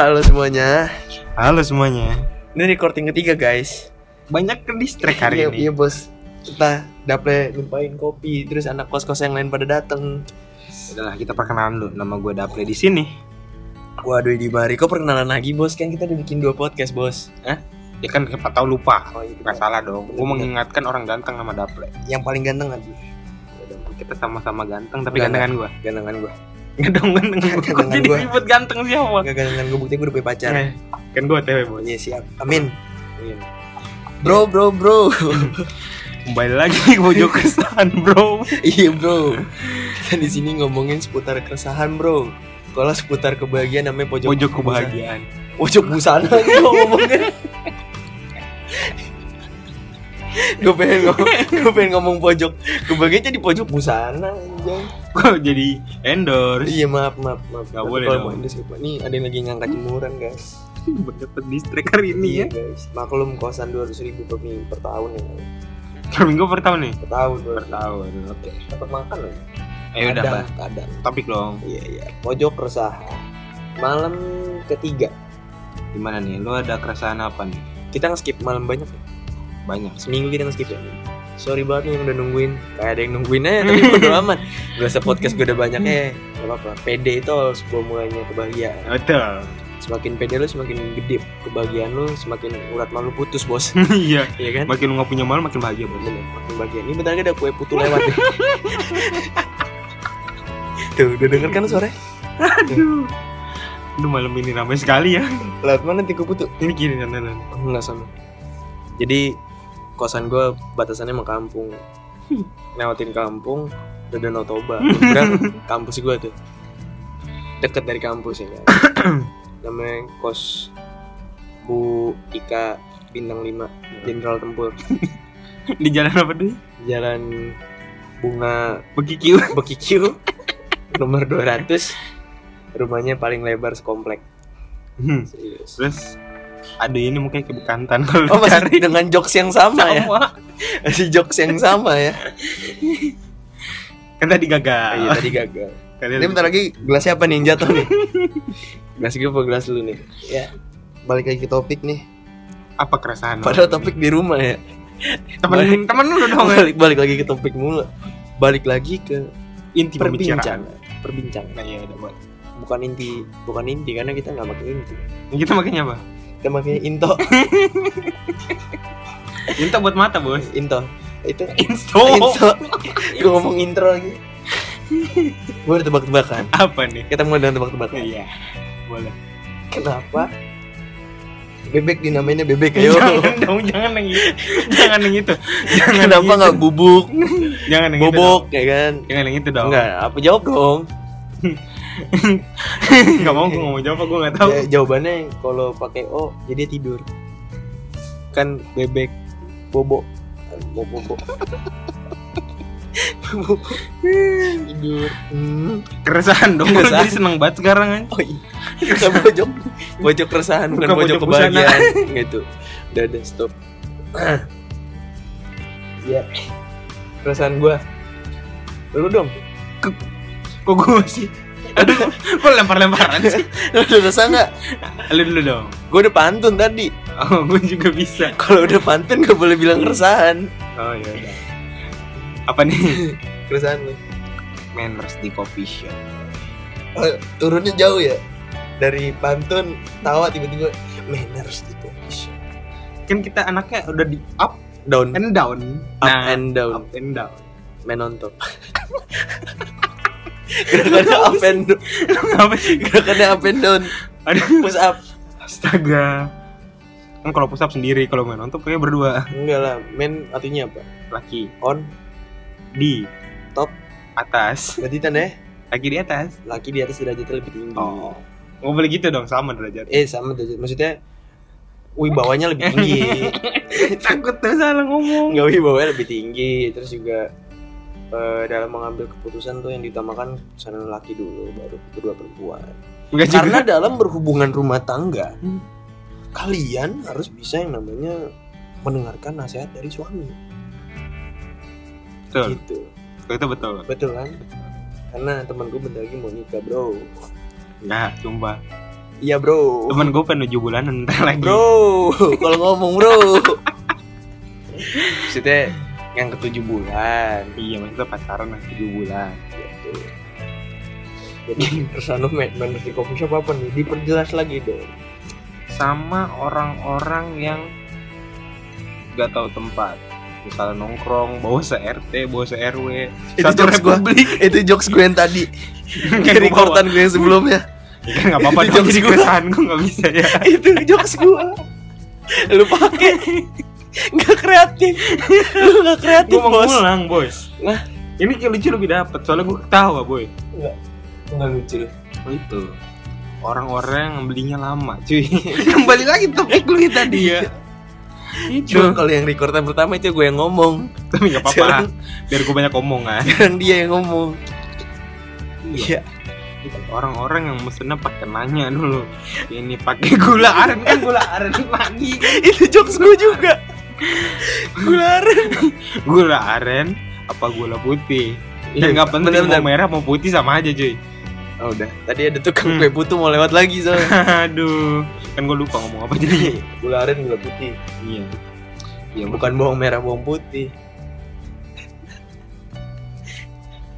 Halo semuanya. Halo semuanya. Ini recording ketiga guys. Banyak ke distract hari iya, ini. Iya bos. Kita dapet numpain kopi, terus anak kos kos yang lain pada dateng. Udahlah kita perkenalan dulu. Nama gue Daple di sini. Waduh di mari kok perkenalan lagi bos kan kita udah bikin dua podcast bos. Hah? Ya kan siapa tahu lupa. Oh, iya, Gak salah dong. Gue mengingatkan orang ganteng nama Daple. Yang paling ganteng lagi. Kita sama-sama ganteng tapi gantengan gue. Gantengan gue. Nggak dong ganteng. Kok jadi ribut ganteng siapa? Gak gantengan gue bukti gue udah punya pacar. Eh, Kan gue cewek bos. Iya siap. Amin. Iya. Bro bro bro. Kembali lagi ke pojok kesan bro. iya bro. Kita di sini ngomongin seputar keresahan bro. Kalau seputar kebahagiaan namanya pojok Pojok kebahagiaan. pojok busana gue ngomongnya gue pengen ngomong gue pengen ngomong pojok kebahagiaan jadi pojok busana anjay. Kok jadi endorse? iya maaf maaf maaf Nggak Tapi boleh kalau mau Indes, nih ada yang lagi ngangkat jemuran guys Dapat distract hari ini iya ya. guys maklum kosan dua ribu per minggu per tahun ya Per minggu per tahun nih. per tahun Per tahun. Oke. dapat makan loh Ayo udah bah. kadang Topik dong. iya iya pojok keresahan malam ketiga Gimana nih? Lu ada keresahan apa nih? kita nge-skip malam banyak ya? Banyak. seminggu kita nge-skip ya sorry banget nih yang udah nungguin kayak ada yang nungguin aja tapi bodo amat berasa podcast gue udah banyak ya gak apa-apa pede itu sebuah mulainya kebahagiaan Betul. semakin pede lu semakin gede kebahagiaan lu semakin urat malu putus bos Iya. iya kan Makin lu gak punya malu makin bahagia bos. Bener, makin bahagia ini bentar lagi ada kue putu lewat nih tuh udah denger kan sore Aduh. Aduh malam ini ramai sekali ya. lewat mana nanti kue putu Ini kiri kanan. enggak sama jadi kosan gue batasannya sama kampung. Lewatin kampung udah Danau Toba Kemudian kampus gue tuh. Deket dari kampus ya kan namanya kos Bu Ika bintang 5 Jenderal Tempur. Di jalan apa deh? Jalan Bunga Bekikiu. Bekikiu. Nomor 200 rumahnya paling lebar sekomplek. Hmm. serius. Terus ada ini mungkin ke Bekantan kalau oh lu masih cari. dengan jokes yang sama, ya Sama. masih jokes yang sama ya Kan tadi gagal. Iya tadi gagal Tadi ini bentar lagi gelas siapa nih yang jatuh nih gelas gue apa gelas lu nih ya balik lagi ke topik nih apa keresahan? padahal topik di rumah ya temen temen lu dong ya. balik balik lagi ke topik mulu balik lagi ke Inti pembicaraan. perbincangan perbincangan Nah, iya udah buat. bukan inti bukan inti karena kita nggak pakai inti Kita makanya apa? Kita pakai into Minta buat mata bos. into itu Insto. Insto. gue ngomong intro lagi gue udah tebak-tebakan Apa nih? kita mulai dengan tebak-tebakan Iya. Boleh. kenapa bebek dinamainnya bebek ayo Jangan dong, jangan yang itu. Jangan yang itu. Jangan kenapa nggak bubuk Jangan yang itu. bobok ya kan. Jangan yang itu dong. enggak apa jawab dong Enggak mau gue ngomong jawab gue enggak tahu. Ja- jawabannya kalau pakai o jadi tidur kan bebek bobo bobo bobo Bobo. tidur hmm. Keresahan dong. Gue Keresahan. jadi seneng banget sekarang kan. oh iya pojok pojok keresahan bukan Bukan pojok pojok busana. kebahagiaan gitu udah udah stop ya keresahan gua lu dong Kok gue sih? Aduh, kok lempar-lemparan sih? lu udah resah nggak Lu dulu dong. gua udah pantun tadi Oh, gue juga bisa. kalau udah pantun gak boleh bilang keresahan Oh iya udah. Apa nih? keresahan lu Manners di coffee shop. Oh, turunnya jauh ya dari pantun tawa tiba-tiba manners di coffee shop Kan kita anaknya udah di up down and down. up Nah, and down up and down. man on top gerakannya up and down Apa sih? gerakannya up and down Aduh, push up astaga. Kan kalau push up sendiri, kalau main nonton kayak berdua. enggak lah man artinya apa Laki on di Top. atas, berarti tanda laki di atas. laki di atas derajatnya lebih tinggi Oh. Nggak boleh gitu dong, sama derajat. eh sama derajat maksudnya wibawanya lebih tinggi Takut tuh salah ngomong. nggak wibawanya lebih tinggi terus juga eh, dalam mengambil keputusan tuh yang diutamakan sana laki dulu baru kedua perempuan Enggak juga. karena dalam berhubungan rumah tangga Hmm. kalian harus bisa yang namanya mendengarkan nasihat dari suami betul. gitu Itu betul. betul kan karena temen gue bentar lagi mau nikah bro Enggak, sumpah. Iya bro. Temen gue pengen 7 bulanan ntar lagi. Bro, kalau ngomong bro. Maksudnya yang ketujuh bulan. Iya, maksudnya pacaran lah 7 bulan. Gitu. Jadi kesan lu main main di coffee shop apa nih? Diperjelas lagi dong. Sama orang-orang yang gak tahu tempat. Misalnya nongkrong, bawa se RT, bawa se RW, Itu satu jokes gua. republik. Itu jokes gue yang tadi. Yang Dari gua gue yang sebelumnya. Ya kan gak apa-apa dong, jokes jadi gua. keresahan gue gak bisa ya. itu jokes gue. Lu pakai nggak kreatif. Lu nggak kreatif Gue mau bos. ngulang, boy. Nah. Ini kayak lucu lebih dapet, soalnya gue ketawa, boy. Nggak lucu. Oh, itu orang-orang yang belinya lama cuy kembali lagi topik lu tadi ya itu Cuma kalau yang rekordan pertama itu gue yang ngomong. tapi nggak apa-apa biar gue banyak ngomong kan Sekarang dia yang ngomong. Iya. Itu orang-orang yang mesennya pakai nanya dulu ini pakai gula aren kan gula aren lagi itu jokes gue juga. Gula aren. gula aren apa gula putih dan nggak penting Bener, bener. mau merah mau putih sama aja cuy Oh, udah. Tadi ada tukang Hmm. kue putu mau lewat lagi soalnya. aduh kan gue lupa ngomong apa jadi gula aren gula putih. iya iya Bukan bawang merah bawang putih.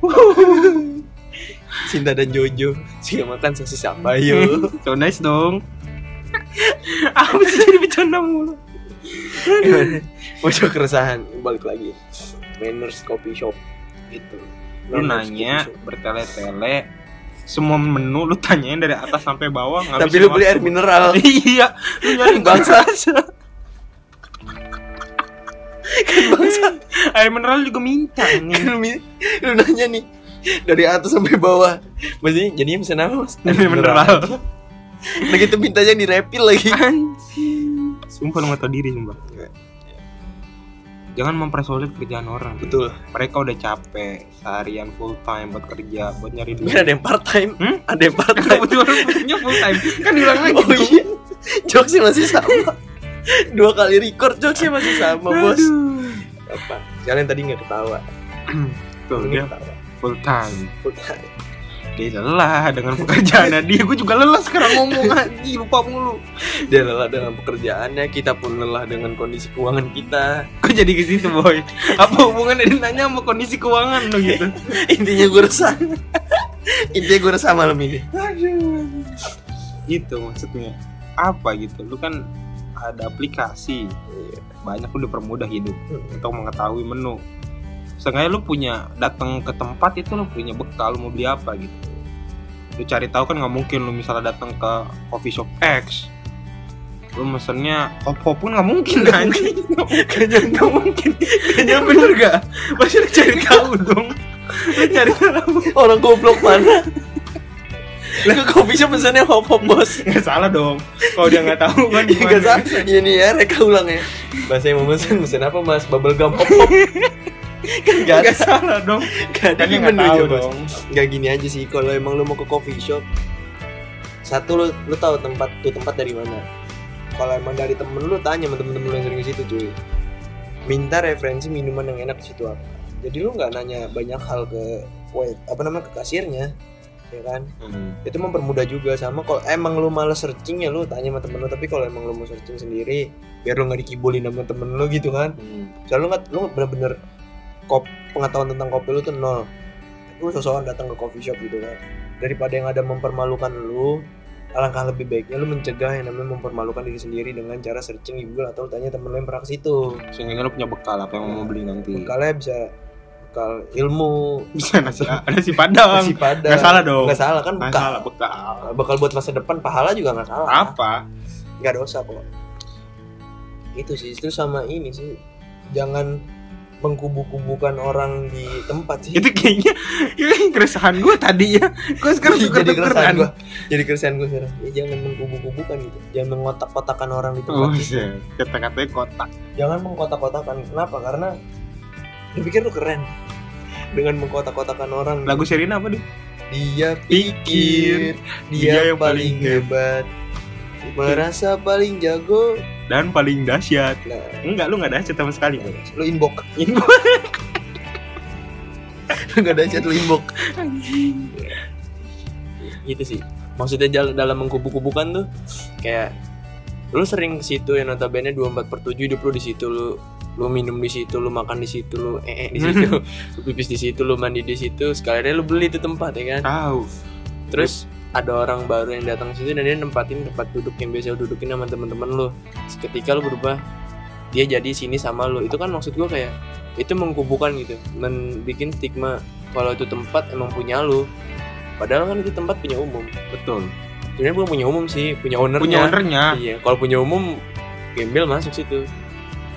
Cinta dan Jojo Sih makan sosis apa yuk so nice dong apa sih jadi bercanda mulu Masuk keresahan. Balik lagi. Manners Coffee Shop. Itu lu nanya bertele-tele semua menu lu tanyain dari atas sampai bawah nggak Tapi bisa lu beli air mineral. Iya lu nyari Bangsa. bangsa. Kan bangsa. Air mineral juga minta Kan nih. Lu, mi- lu nanya nih Dari atas sampai bawah. Maksudnya jadinya pesen apa mas? Air mineral. Nah gitu mintanya di refill lagi. Anjing sumpah lu nggak tahu diri sumpah. Jangan mempersulit kerjaan orang. Betul. Mereka udah capek seharian full time buat kerja buat nyari duit. Ada yang part time Hmm? Ada yang part time kebetulan punya full time. Kan diulang lagi Oh iya. Jokesnya masih sama. Dua kali record jokesnya masih sama bos. Aduh. Apa? Kalian tadi nggak ketawa. Tuh dia ketawa. full time. Full time. Dia lelah dengan pekerjaannya. Dia gue juga lelah sekarang ngomong aja lupa mulu. Dia lelah dengan pekerjaannya Kita pun lelah dengan kondisi keuangan kita. Kok jadi ke situ boy? Apa hubungannya dia nanya sama kondisi keuangan lo gitu? Intinya gue resah. Intinya gue resah malam ini. Aduh. Gitu maksudnya. Apa gitu? Lu kan ada aplikasi. Banyak lu dipermudah hidup untuk mengetahui menu Seenggaknya lu punya datang ke tempat itu lu punya bekal lu mau beli apa gitu. Lu cari tahu kan nggak mungkin lu misalnya datang ke coffee shop X lu mesennya hop pun nggak mungkin kan? kayaknya nggak mungkin. Kayaknya bener gak pasti lu cari tahu dong. Lu cari tahu. Orang goblok mana? Ke coffee shop pesannya hop hop bos. Nggak salah dong. Kalau dia nggak tahu kan Gak gimana? salah. Iya nih ya reka ulang ya. Bahasa yang mau pesen Pesen apa mas? Bubble gum hop hop Kan gak nggak salah dong. Gak ada menu tahu dong. Gak gini aja sih. Kalau emang lu mau ke coffee shop Satu lu, lu tahu tempat tuh tempat dari mana? Kalau emang dari temen lu tanya sama temen-temen lu yang sering ke situ cuy. Minta referensi minuman yang enak di situ apa. Jadi lu nggak nanya banyak hal ke wait apa namanya ke kasirnya ya kan? Hmm. itu mempermudah juga. Sama kalau emang lu males searching ya lu tanya sama temen lu. Tapi kalau emang lu mau searching sendiri biar lu nggak dikibulin sama temen lu gitu kan. Hmm. soalnya lu nggak lu bener-bener kop pengetahuan tentang kopi lu tuh nol. Lu sosokan datang ke coffee shop gitu kan. Daripada yang ada mempermalukan lu alangkah lebih baiknya lu mencegah yang namanya mempermalukan diri sendiri dengan cara searching di Google atau tanya temen lu yang ke situ. Sehingga lu punya bekal apa yang mau beli nanti? Bekalnya bisa bekal ilmu. Bisa nasi nasi padang. Nasi padang. Nggak salah dong. Nggak salah kan bekal. salah bekal. Bekal buat masa depan pahala juga nggak salah. Apa? Nggak dosa kok. Itu sih itu sama ini sih. Jangan mengkubu-kubukan orang di tempat sih. Itu kayaknya ini keresahan gue tadi ya. Gue sekarang jadi juga keresahan gue jadi keresahan gue sekarang. Ya, jangan mengkubu-kubukan gitu. Jangan mengotak-kotakan orang di tempat oh itu shit kata-katanya kotak. Jangan mengkotak-kotakan. Kenapa? Karena lu pikir lu keren. Dengan mengkotak-kotakan orang. Lagu Sherina apa deh dia Pikir, dia dia, yang paling hebat. Merasa paling jago dan paling dahsyat. Nah. Enggak lu nggak dahsyat sama sekali. Boy. lu inbox. Ini lu nggak chat lu inbox. Itu sih. Maksudnya dalam mengkubu-kubukan tuh kayak lu sering ke situ ya notabene 24 per 7 hidup lu di situ lu lu minum di situ lu makan di situ lu eh di situ lu pipis di situ lu mandi di situ sekalian lu beli itu tempat ya kan? Tahu. Terus ada orang baru yang datang situ dan dia nempatin tempat duduk yang biasa dudukin sama teman-teman lu. Seketika lu berubah dia jadi sini sama lu. Itu kan maksud gua kayak itu mengkubukan gitu. Membuat stigma kalau itu tempat emang punya lu. Padahal kan itu tempat punya umum. Betul. Sebenarnya bukan punya umum sih punya ownernya. Punya ownernya. Iya kalau punya umum gembel masuk situ.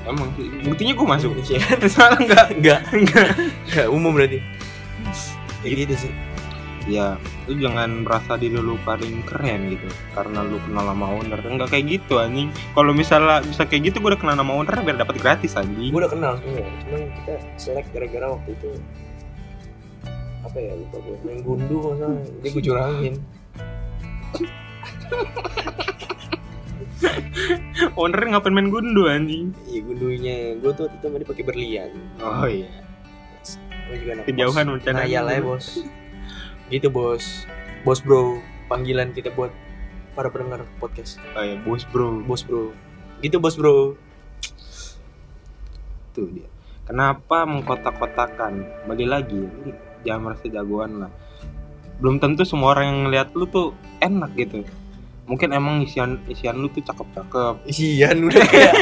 Emang buktinya gue masuk. Iya. salah enggak. Enggak. Enggak. Enggak umum berarti. Kayak gitu sih ya lu jangan merasa diri lu paling keren gitu karena lu kenal sama owner. Enggak kayak gitu anjing. Kalau misalnya bisa kayak gitu gue udah kenal sama owner biar dapat gratis anjing. Gue udah kenal sebenarnya cuman kita selek gara-gara waktu itu apa ya lupa gue main gundu masalah dia gue curangin. Owner ngapain main gundu anjing? Iya gundunya. Gue tuh waktu itu tadi pakai berlian. Oh iya. Gue juga anak kejauhan rencana ngayal aja bos gitu bos. Bos bro. Panggilan kita buat para pendengar podcast. Oh iya bos bro. Bos bro. Gitu bos bro. Tuh dia. Kenapa mengkotak-kotakan? Balik lagi jangan merasa jagoan lah. Belum tentu semua orang yang ngeliat lu tuh enak gitu mungkin emang isian isian lu tuh cakep-cakep. Isian udah kayak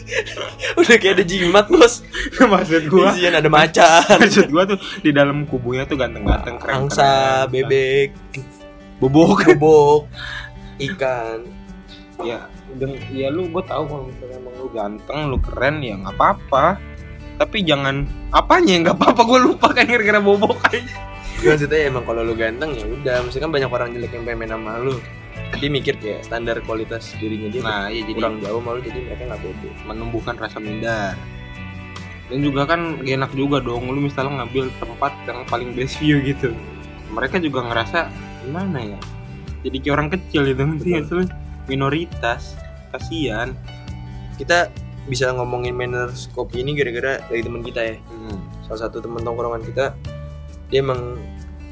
udah kayak ada jimat bos. Maksud gua isian ada macan. Maksud gua tuh di dalam kubunya tuh ganteng-ganteng keren angsa bebek. Bobok bobok ikan. Ya deng- ya lu gue tahu kalau misalnya emang lu ganteng lu keren ya nggak apa-apa. Tapi jangan apanya nggak apa-apa gue lupa kan gara-gara bobok aja. Maksudnya emang kalau lu ganteng ya udah. Mesti kan banyak orang jelek yang pengen main sama lu dia mikir kayak standar kualitas dirinya dia nah iya jadi kurang jauh malu jadi mereka nggak pede. Menumbuhkan rasa minder. Dan juga kan gak enak juga dong lu misalnya ngambil tempat yang paling best view gitu. Mereka juga ngerasa gimana ya? Jadi kayak orang kecil itu nanti Betul. minoritas kasihan. Kita bisa ngomongin manners kopi ini gara-gara dari teman kita ya. Hmm. salah satu teman tongkrongan kita dia emang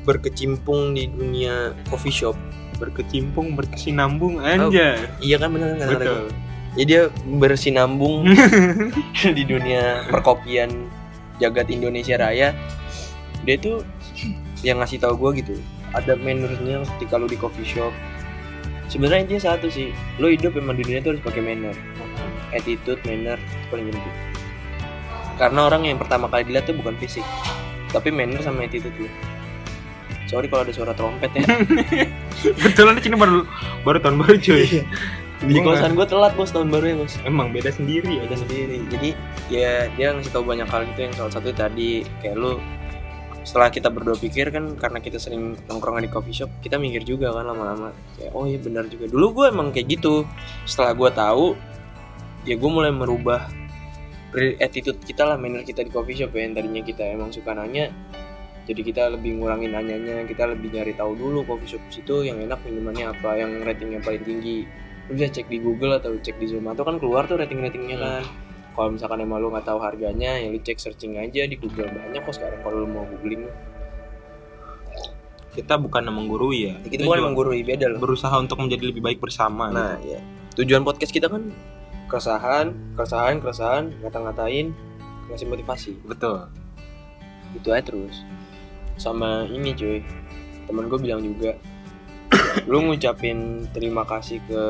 berkecimpung di dunia coffee shop berkecimpung berkesinambung aja iya kan bener kan betul. ya dia bersinambung di dunia perkopian jagat Indonesia Raya. Dia tuh yang ngasih tahu gue gitu ada mannersnya ketika lu di coffee shop. Sebenarnya intinya satu sih lo hidup emang di dunia tuh harus pakai manner. Attitude manner paling penting. Karena orang yang pertama kali dilihat tuh bukan fisik tapi manner sama attitude lu sorry kalau ada suara trompet ya Kebetulan ini baru baru tahun baru cuy. di Gua kosan gue telat bos tahun baru ya bos. Emang beda sendiri ya. beda sendiri. Jadi ya dia ngasih tahu banyak hal gitu yang salah satu tadi. Kayak lu setelah kita berdua pikir kan karena kita sering nongkrongan di coffee shop kita mikir juga kan lama-lama. Kayak oh iya benar juga. Dulu gue emang kayak gitu. Setelah gue tahu ya gue mulai merubah attitude kita lah manner kita di coffee shop ya yang tadinya kita emang suka nanya jadi kita lebih ngurangin nanyanya kita lebih nyari tahu dulu coffee shop situ yang enak minumannya apa yang ratingnya paling tinggi lu bisa cek di Google atau cek di Zomato kan keluar tuh rating-ratingnya kan kalau misalkan emang lu nggak tahu harganya ya lu cek searching aja di Google banyak kok sekarang kalau lu mau googling Kita bukan menggurui ya. ya, kita bukan guru beda loh berusaha untuk menjadi lebih baik bersama. nah ya tujuan podcast kita kan keresahan keresahan keresahan ngata-ngatain ngasih motivasi. Betul. itu aja terus sama ini cuy temen gue bilang juga lu ngucapin terima kasih ke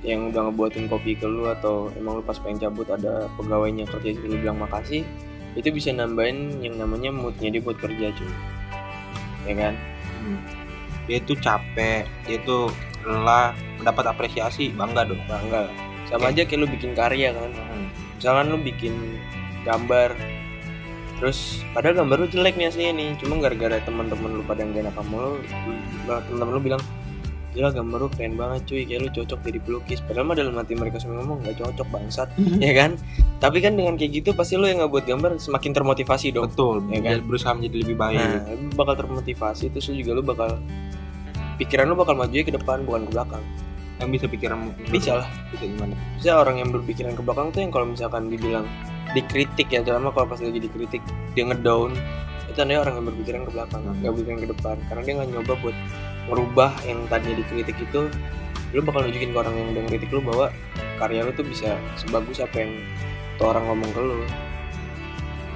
yang udah ngebuatin kopi ke lu atau emang lu pas pengen cabut ada pegawainya kerja lu bilang makasih itu bisa nambahin yang namanya moodnya dia buat kerja cuy ya kan Hmm. Dia itu capek, dia itu lelah, mendapat apresiasi, bangga dong. bangga lah. sama aja kayak lu bikin karya kan Hmm. misalkan lu bikin gambar terus padahal gambar lu jelek nih aslinya nih. Cuma gara-gara teman-teman lu pada yang enak lu lu- teman-teman lu bilang gila gambar lu keren banget cuy. Kayak lu cocok jadi pelukis. Padahal mah dalam hati mereka semua ngomong gak cocok bangsat. Ya kan? Tapi kan dengan kayak gitu pasti lu yang nggak buat gambar semakin termotivasi dong. Betul, Ya kan? berusaha menjadi lebih baik. nah lu bakal termotivasi terus lu juga lu bakal pikiran lu bakal maju ke depan bukan ke belakang. Yang bisa pikiran bisa lah. Bisa gimana? bisa orang yang berpikiran ke belakang tuh yang kalau misalkan dibilang dikritik ya terutama kalau pas lagi dikritik dia ngedown itu tandanya orang yang berpikiran ke belakang Hmm. nggak berpikiran ke depan. Karena dia nggak nyoba buat ngerubah yang tadinya dikritik itu lu bakal nunjukin ke orang yang udah ngeritik lu bahwa karya lu tuh bisa sebagus apa yang tuh orang ngomong ke lu.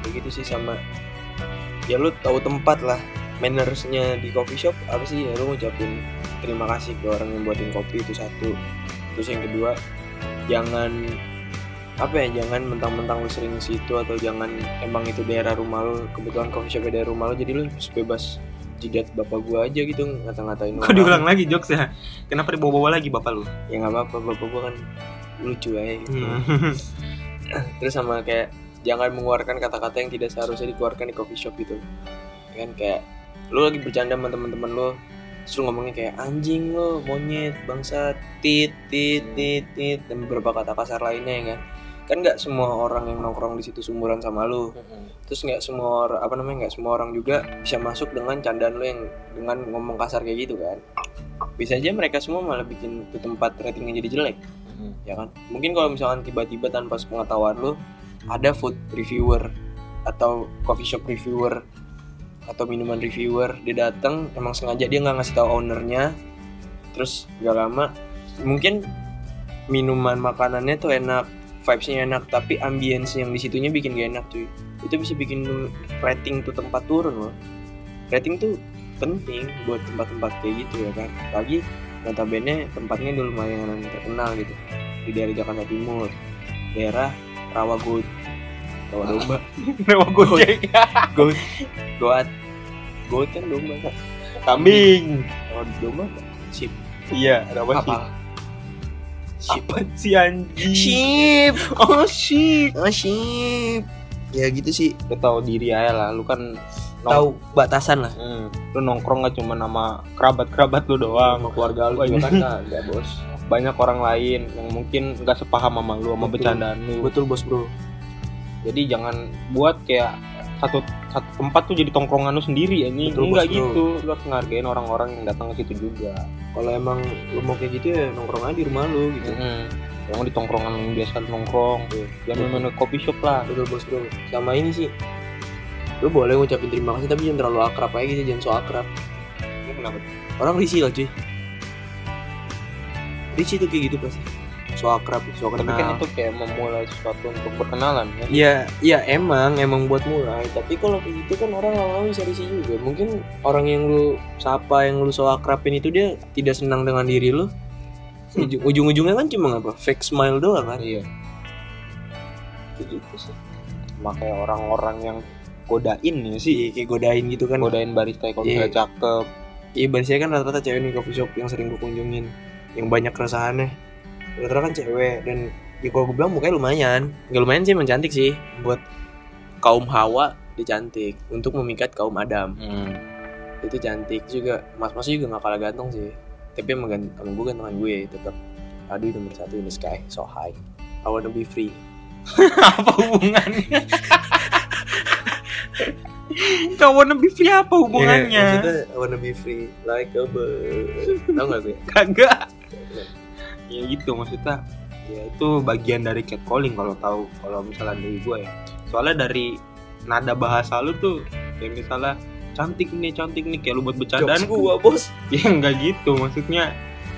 Kayak gitu sih sama ya lu tahu tempat lah mannersnya di coffee shop apa sih? Ya lu ngucapin terima kasih ke orang yang buatin kopi itu satu. Terus yang kedua jangan apa ya jangan mentang-mentang lu sering situ atau jangan emang itu daerah rumah lu kebetulan coffee shop daerah rumah lu jadi lu bebas jidat bapak gua aja gitu ngata-ngatain Kok diulang lagi jokes ya? Kenapa dibawa-bawa lagi bapak lu? ya nggak apa-apa bapak gua kan lucu aja gitu Hmm. terus sama kayak jangan mengeluarkan kata-kata yang tidak seharusnya dikeluarkan di coffee shop gitu kan kayak lu lagi bercanda sama teman-teman lu terus lu ngomongnya kayak anjing lo monyet bangsa tit tit tit tit dan beberapa kata kasar lainnya ya kan kan nggak semua orang yang nongkrong di situ sumuran sama lu. Terus nggak semua orang apa namanya nggak semua orang juga bisa masuk dengan candaan lu yang dengan ngomong kasar kayak gitu kan. Bisa aja mereka semua malah bikin tuh tempat ratingnya jadi jelek ya kan? Mungkin kalau misalkan tiba-tiba tanpa pengetahuan lu ada food reviewer atau coffee shop reviewer atau minuman reviewer dia datang emang sengaja dia nggak ngasih tahu ownernya terus gak lama mungkin minuman makanannya tuh enak vibesnya enak tapi ambience yang di situnya bikin gak enak cuy. Itu bisa bikin rating tuh tempat turun loh. Rating tuh penting buat tempat-tempat kayak gitu ya kan. Lagi notabene tempatnya udah lumayan terkenal gitu. Di daerah Jakarta Timur daerah Rawago Rawa domba Lewat gojek. goat. Goat. Kan domba kan Kambing. Rawa domba sheep Iya, apa sih? Apa sih anjing? sheep Oh, sheep. oh sheep ya gitu sih Lu tahu diri aja lah, lu kan nong- tahu batasan lah Hmm, lu nongkrong gak cuma nama kerabat-kerabat lu doang. sama keluarga lu juga kan enggak bos Banyak orang lain yang mungkin gak sepaham sama lu, sama Betul. bercandaan lu. betul bos bro Jadi jangan buat kayak satu satu tempat tuh jadi tongkrongan lu sendiri ya Betul, enggak gitu lu harus ngehargain orang-orang yang datang ke situ juga kalau emang lu mau kayak gitu ya nongkrong aja di rumah lu gitu. Yang di tongkrongan biasa nongkrong. Jangan Betul. main kopi shop lah. Betul bos bro sama ini sih. Lu boleh ngucapin terima kasih tapi jangan terlalu akrab aja gitu jangan so akrab. Kenapa? Orang risih lah cuy. Risih tuh kayak gitu pasti so akrab so tapi kenal kan itu kayak memulai sesuatu untuk berkenalan ya Iya, iya emang emang buat mulai. Tapi kalau kayak gitu kan orang lama-lama bisa risih juga. Mungkin orang yang lu sapa, yang lu so akrabin itu dia tidak senang dengan diri lu. Ujung- Ujung-ujungnya kan cuma apa? Fake smile doang kan? iya gitu sih. makanya orang-orang yang godain ya sih Iya, kayak godain gitu kan. godain barista kalau misalnya cakep Iya, biasanya kan rata-rata cewek nih coffee shop yang sering gue kunjungin. Yang banyak keresahannya. Rata-rata kan cewek dan ya kalau gue bilang mukanya lumayan. Gak lumayan sih, emang cantik sih. Buat kaum Hawa dia cantik. Untuk memikat kaum Adam. itu cantik juga. Mas mas juga gak kalah ganteng sih. Tapi emang gant sama gue gantengan gue tetap aduh nomor satu in the sky. So high. I wanna be free. Apa hubungannya? Kawan lebih free apa hubungannya? Iya, maksudnya I wanna be free like a bird. Tau gak gue kagak ya gitu maksudnya ya itu bagian dari catcalling kalau tahu kalau misalnya dari gue ya. Soalnya dari nada bahasa lu tuh yang misalnya cantik nih cantik nih kayak lu buat bercandaan. Gue bos. Ya enggak gitu maksudnya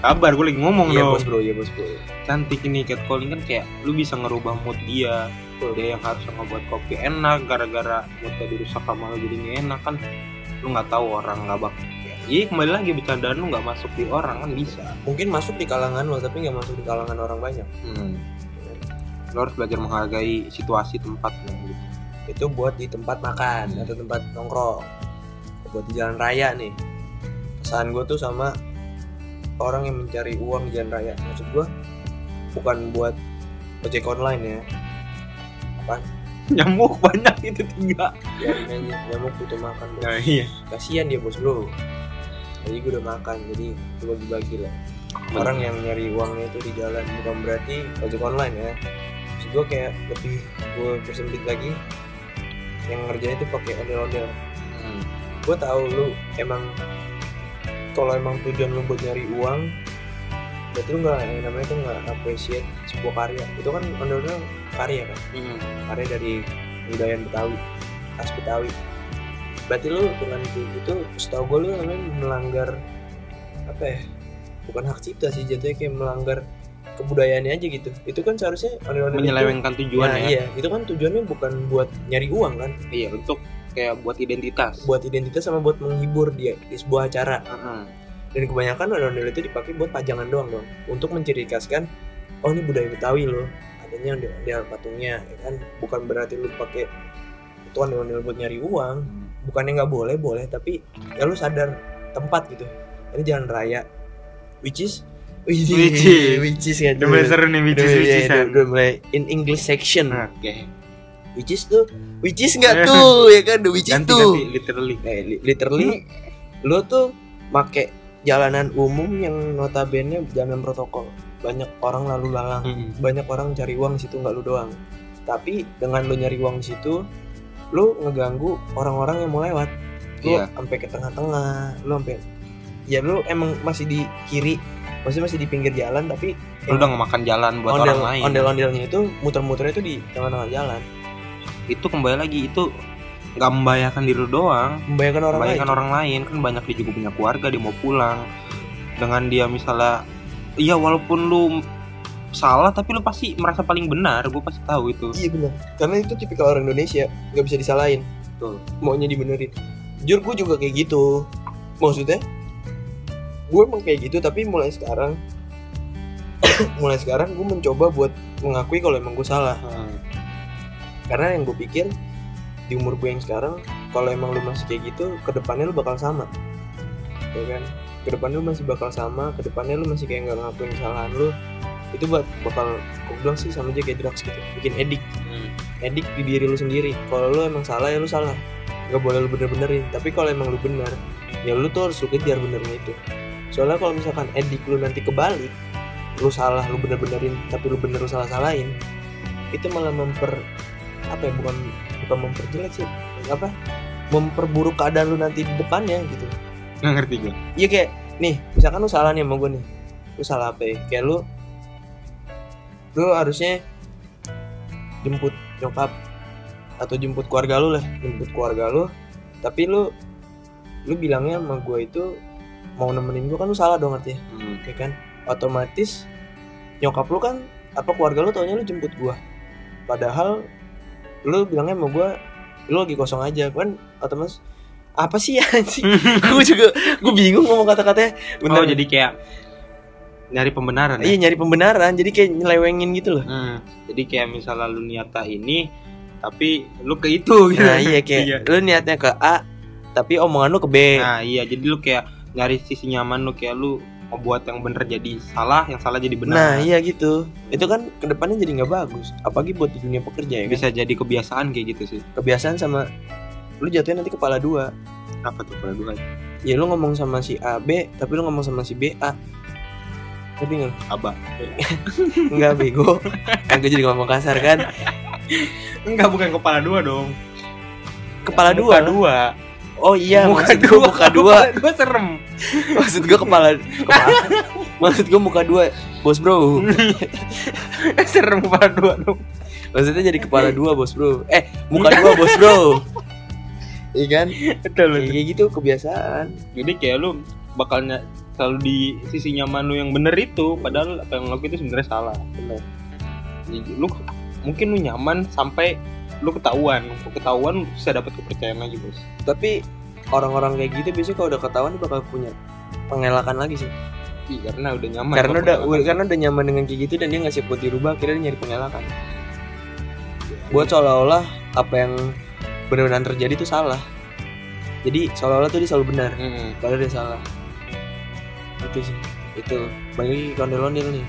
kabar gue lagi ngomong iya dong. bos bro iya bos bro. Cantik ini catcalling kan kayak lu bisa ngerubah mood dia. Dia yang harusnya ngebuat kopi enak gara-gara moodnya dirusak sama lu jadi enak kan? Lu nggak tahu orang nggak bak Iya kembali lagi bercandaan lu nggak masuk di orang kan bisa. Mungkin masuk di kalangan lo tapi nggak masuk di kalangan orang banyak. Hmm. lu harus belajar menghargai situasi tempat gitu. itu buat di tempat makan atau tempat nongkrong. Buat di jalan raya nih. Pesan gue tuh sama orang yang mencari uang di jalan raya. Maksud gue bukan buat ojek online ya. Nyamuk banyak itu tiga. Aja. Nyamuk butuh makan bos. Nah iya. Kasihan dia bos bro jadi gue udah makan jadi gue bagi-bagi lah. Orang yang nyari uangnya itu di jalan bukan berarti ojek online ya. Maksud gue kayak lebih gue persempit lagi yang ngerjain itu pakai ondel-ondel. Hmm. gue tahu lu emang kalau emang tujuan lu buat nyari uang berarti lu nggak yang namanya tuh nggak appreciate sebuah karya. Itu kan ondel-ondel karya kan? Hmm. karya dari kebudayaan Betawi khas Betawi berarti lu dengan kayak gitu setahu gue lu namanya melanggar apa ya bukan hak cipta sih jatuhnya kayak melanggar kebudayaannya aja gitu. Itu kan seharusnya itu- menyelewengkan tujuan Nah, ya. iya. Itu kan tujuannya bukan buat nyari uang kan? Iya untuk kayak buat identitas. Buat identitas sama buat menghibur dia di sebuah acara. Heeh. dan kebanyakan ondel-ondel itu dipakai buat pajangan doang dong. Untuk menciri khaskan oh ini budaya Betawi loh. Adanya ondel-ondel patungnya ya kan? Bukan berarti lu pakai itu ondel-ondel buat nyari uang bukannya nggak boleh boleh tapi ya lu sadar tempat gitu. Ini jalan raya which is which Which is. which is ya udah mulai seru nih Udah, bicis iya, bicisan udah- udah mulai in English section. Oke. Which is tuh which is nggak tuh ya kan? The which is ganti tuh. ganti literally. Eh, li- literally lo tuh make jalanan umum yang notabene jalan protokol. Banyak orang lalu lalang. Mm-mm. banyak orang cari uang di situ nggak lu doang. Tapi dengan lo nyari uang di situ lo ngeganggu orang-orang yang mau lewat. Lo Iya. sampai ke tengah-tengah lo sampai ya lo emang masih di kiri masih masih di pinggir jalan tapi lu udah ngemakan jalan buat ondel orang lain. ondel-ondelnya itu muter-muternya itu di tengah-tengah jalan. Itu kembali lagi itu nggak membahayakan diri lu doang. Membayangkan orang lain. membahayakan orang lain kan banyak dia juga punya keluarga dia mau pulang. Dengan dia misalnya iya walaupun lu salah tapi lu pasti merasa paling benar gue pasti tahu itu Iya benar. Karena itu tipikal orang Indonesia, nggak bisa disalahin. Betul. Maunya dibenerin. Jujur gue juga kayak gitu. Maksudnya, gue emang kayak gitu. Tapi mulai sekarang, mulai sekarang gue mencoba buat mengakui kalau emang gue salah. Hmm. Karena yang gue pikir di umur gue yang sekarang, kalau emang lu masih kayak gitu, ke depannya lu bakal sama, ya kan? Ke depannya lu masih bakal sama, ke depannya lu masih kayak nggak ngakuin kesalahan lu, itu buat bakal gue bilang sih sama aja kayak drugs gitu, bikin edik Hmm. edik di diri lu sendiri. Kalau lu emang salah ya lu salah. Nggak boleh lu bener-benerin. Tapi kalau emang lu bener ya lu tuh harus lu kejar benernya itu. Soalnya kalau misalkan edik lu nanti kebalik lu salah lu bener-benerin tapi lu bener lu salah-salahin itu malah memper apa ya bukan bukan memperjelek sih apa memperburuk keadaan lu nanti di depannya gitu. Nggak ngerti gue Iya kayak nih, misalkan lu salah nih sama gue nih. Lu salah apa ya? Kayak lu lu harusnya jemput nyokap atau jemput keluarga lu lah, jemput keluarga lu. Tapi lu lu bilangnya sama gue itu mau nemenin gue kan lu salah dong artinya, Hmm. ya kan? Otomatis nyokap lu kan apa keluarga lu taunya lu jemput gua. Padahal lu bilangnya sama gua lu lagi kosong aja kan otomatis apa sih anjing gue juga gue bingung ngomong kata-katanya oh jadi kayak nyari pembenaran ya? iya nyari pembenaran jadi kayak nyelewengin gitu loh Hmm. jadi kayak misalnya lu niata ini tapi lu ke itu gitu nah iya kayak Iya. lu niatnya ke A tapi omongan lu ke B Nah iya jadi lu kayak nyari sisi nyaman lu kayak lu membuat yang bener jadi salah, yang salah jadi benar. nah iya gitu itu kan ke depannya jadi nggak bagus apalagi buat di dunia pekerja ya kan Bisa jadi kebiasaan kayak gitu sih. kebiasaan sama lu jatuhnya nanti kepala dua Apa tuh kalau dua ya lu ngomong sama si A B tapi lu ngomong sama si B A tapi nggak Aba. nggak bego kan gue jadi ngomong kasar kan Enggak bukan kepala dua dong. kepala Muka dua dua. oh iya muka maksud dua. gue muka dua Kepala dua serem. maksud gue kepala, kepala maksud gue muka dua bos bro serem kepala dua dong. maksudnya jadi kepala dua bos bro eh muka dua bos bro iya kan Betul kayak kayak gitu kebiasaan Jadi kayak lu bakalnya selalu di sisi nyaman lu yang bener itu padahal apa yang lakuin itu sebenarnya salah. Jadi, lu mungkin lu nyaman sampai lu ketahuan, lu ketahuan lu bisa dapat kepercayaan lagi bos. tapi orang-orang kayak gitu biasanya kalau udah ketahuan dia bakal punya pengelakan lagi sih Iya karena udah nyaman. karena udah pengalaman. karena udah nyaman dengan kayak gitu dan dia nggak siap buat dirubah akhirnya dia nyari pengelakan buat seolah-olah apa yang benar-benar terjadi itu salah jadi seolah-olah tuh dia selalu benar Mm-mm. padahal dia salah itu sih. Itu. Bagi kondel-ondel nih.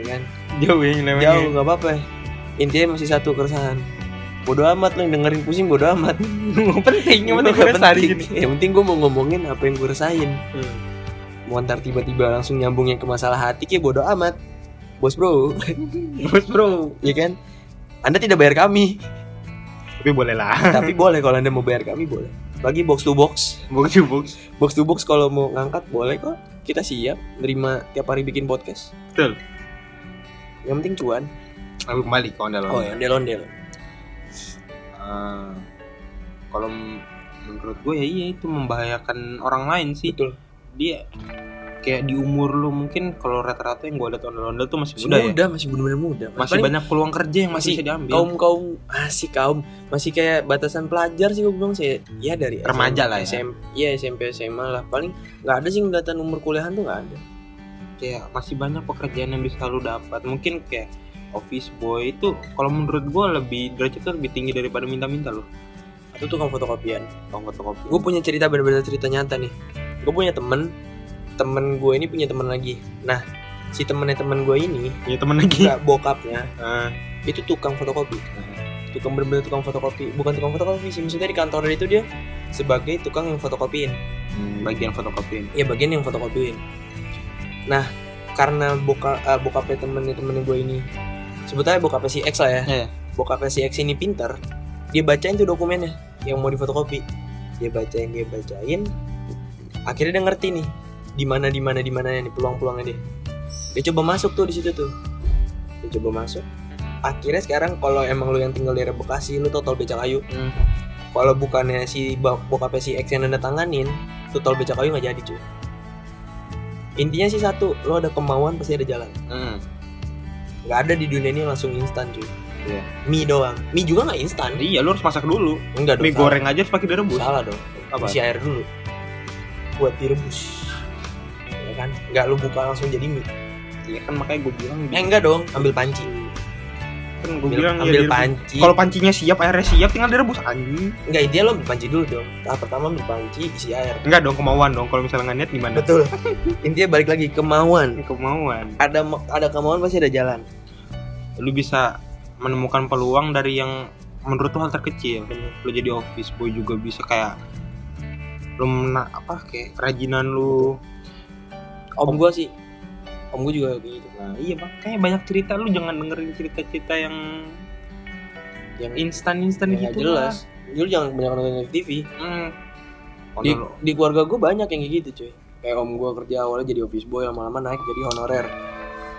Ya kan? Jauh ya nyelewengnya. jauh nggak apa-apa. Intinya masih satu keresahan. Bodoh amat lo yang dengerin pusing bodoh amat. Nggak penting yang penting. gue gitu. yang penting gue mau ngomongin apa yang gue rasain. Hmm. mau ntar tiba-tiba langsung nyambungnya ke masalah hati kayak bodoh amat. Bos bro. Bos bro. ya kan? Anda tidak bayar kami. Tapi boleh lah. tapi boleh kalau anda mau bayar kami boleh bagi box to box Box to box. box to box kalau mau ngangkat boleh kok kita siap nerima tiap hari bikin podcast Betul. yang penting cuan Aku kembali ke ondel. oh ya ondel ondel Eh, kalau m- menurut gue ya iya itu membahayakan orang lain sih. betul Dia kayak di umur lu mungkin kalau rata-rata yang gue liat ondel-ondel tuh masih masih muda muda, ya masih bener-bener muda. Masih Paling banyak peluang kerja yang masih, masih bisa diambil. kaum kaum masih kaum masih kayak batasan pelajar sih gue bilang sih. Ya dari Remaja lah ya. SM, ya SMP SMA lah. Paling nggak ada sih kelihatan umur kuliahan tuh nggak ada. Kayak masih banyak pekerjaan yang bisa lu dapat. Mungkin kayak office boy itu kalau menurut gue lebih derajatnya lebih tinggi daripada minta-minta loh itu tukang fotokopian. Kalau fotokopi gue punya cerita bener-bener cerita nyata nih. Gue punya temen temen gue ini punya temen lagi. Nah si temennya temen gue ini ya temen lagi? bokapnya Ah, itu tukang fotokopi. Tukang bener-bener tukang fotokopi. Bukan tukang fotokopi sih maksudnya di kantor itu dia sebagai tukang yang fotokopiin. Hmm, bagian fotokopi ya bagian yang fotokopiin. Nah karena boka eh, bokapnya temennya temennya gue ini sebetulnya bokapnya si X lah ya. Iya. bokapnya si X ini pinter dia bacain tuh dokumennya yang mau difotokopi. Dia bacain dia bacain. Akhirnya dia ngerti nih di mana di mana di mana nih peluang-peluangnya dia dia coba masuk tuh di situ tuh. Dia coba masuk. Akhirnya sekarang kalau emang lu yang tinggal di daerah Bekasi lu total becakayu. Hmm. kalau bukannya si bok- bokapnya si X yang nanda tanganin tuh tol becakayu nggak jadi cuy. Intinya sih satu lo ada kemauan pasti ada jalan. Hmm. nggak ada di dunia ini langsung instan cuy. Iya. mie doang. Mie juga nggak instan. Iya lu harus masak dulu. Enggak dong mie salah. goreng aja harus pakai direbus. Salah dong. Apa? isi air dulu. Buat direbus ya kan? Nggak lu buka langsung jadi mie. Iya kan makanya gue bilang eh enggak dong ambil panci. Kan gue ambil, bilang ya ambil direbus. panci. Kalau pancinya siap airnya siap tinggal direbus anjing. Enggak dia lo ambil panci dulu dong. Tahap pertama ambil panci isi air. Enggak dong kemauan dong. Kalau misalnya nggak niat gimana? Betul. Intinya balik lagi kemauan. Kemauan. Ada ada kemauan pasti ada jalan. Lu bisa menemukan peluang dari yang menurut tuh hal terkecil. Lu jadi office boy juga bisa kayak lu mena, apa kayak kerajinan lu om gua sih. Om gua juga kayak gitu. Nah iya bang. Kayak banyak cerita lu jangan dengerin cerita-cerita yang yang instan-instan yang nggak gitu jelas. dulu jangan banyak nonton TV hmm. di, di keluarga gue banyak yang kayak gitu cuy. Kayak om gue kerja awalnya jadi office boy lama-lama naik jadi honorer.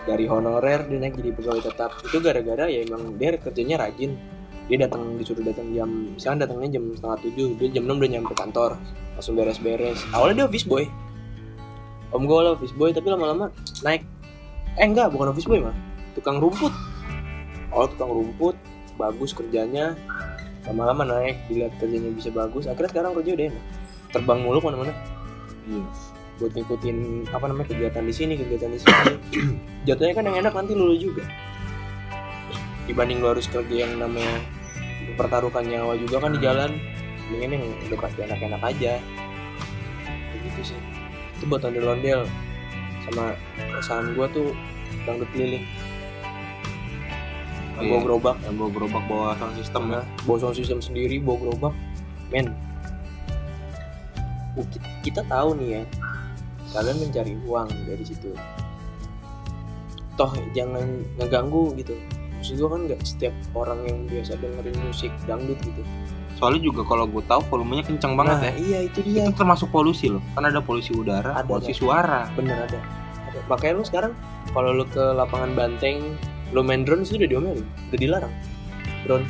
Dari honorer dia naik jadi pegawai tetap. Itu gara-gara ya emang dia kerjanya rajin. Dia datang disuruh datang jam misalnya datangnya jam setengah tujuh dia jam enam udah nyampe kantor. Langsung beres-beres. Awalnya dia office boy om gue awalnya office boy. Tapi lama-lama naik. Eh enggak bukan office boy mah. Tukang rumput. Awal tukang rumput. Bagus kerjanya. Lama-lama naik. Dilihat kerjanya bisa bagus. Akhirnya sekarang kerja udah enak terbang mulu ke mana-mana. Iya. buat ngikutin apa namanya kegiatan di sini kegiatan di sini. Jatuhnya kan yang enak nanti lulu juga. Dibanding lu harus kerja yang namanya mempertaruhkan nyawa juga kan di jalan. Mendingan yang udah pasti enak-enak aja. Kayak gitu sih itu buat ondel-ondel sama perasaan gua tuh dangdut keliling yang iya. bawa gerobak yang bawa gerobak bawa sound system ya Nah, bawa sound system sendiri, bawa gerobak, men. Ki- Kita tahu nih ya, kalian mencari uang dari situ. Toh jangan ngeganggu gitu. Maksud gua kan nggak setiap orang yang biasa dengerin musik dangdut gitu. Soalnya juga kalau gue tahu volumenya kencang banget nah, ya Iya itu dia. itu termasuk polusi loh kan ada polusi udara Ada, polusi ada. suara Bener ada. ada. Makanya lu sekarang kalau lu ke lapangan banteng, lu main drone itu udah diomelin, udah dilarang. Drone.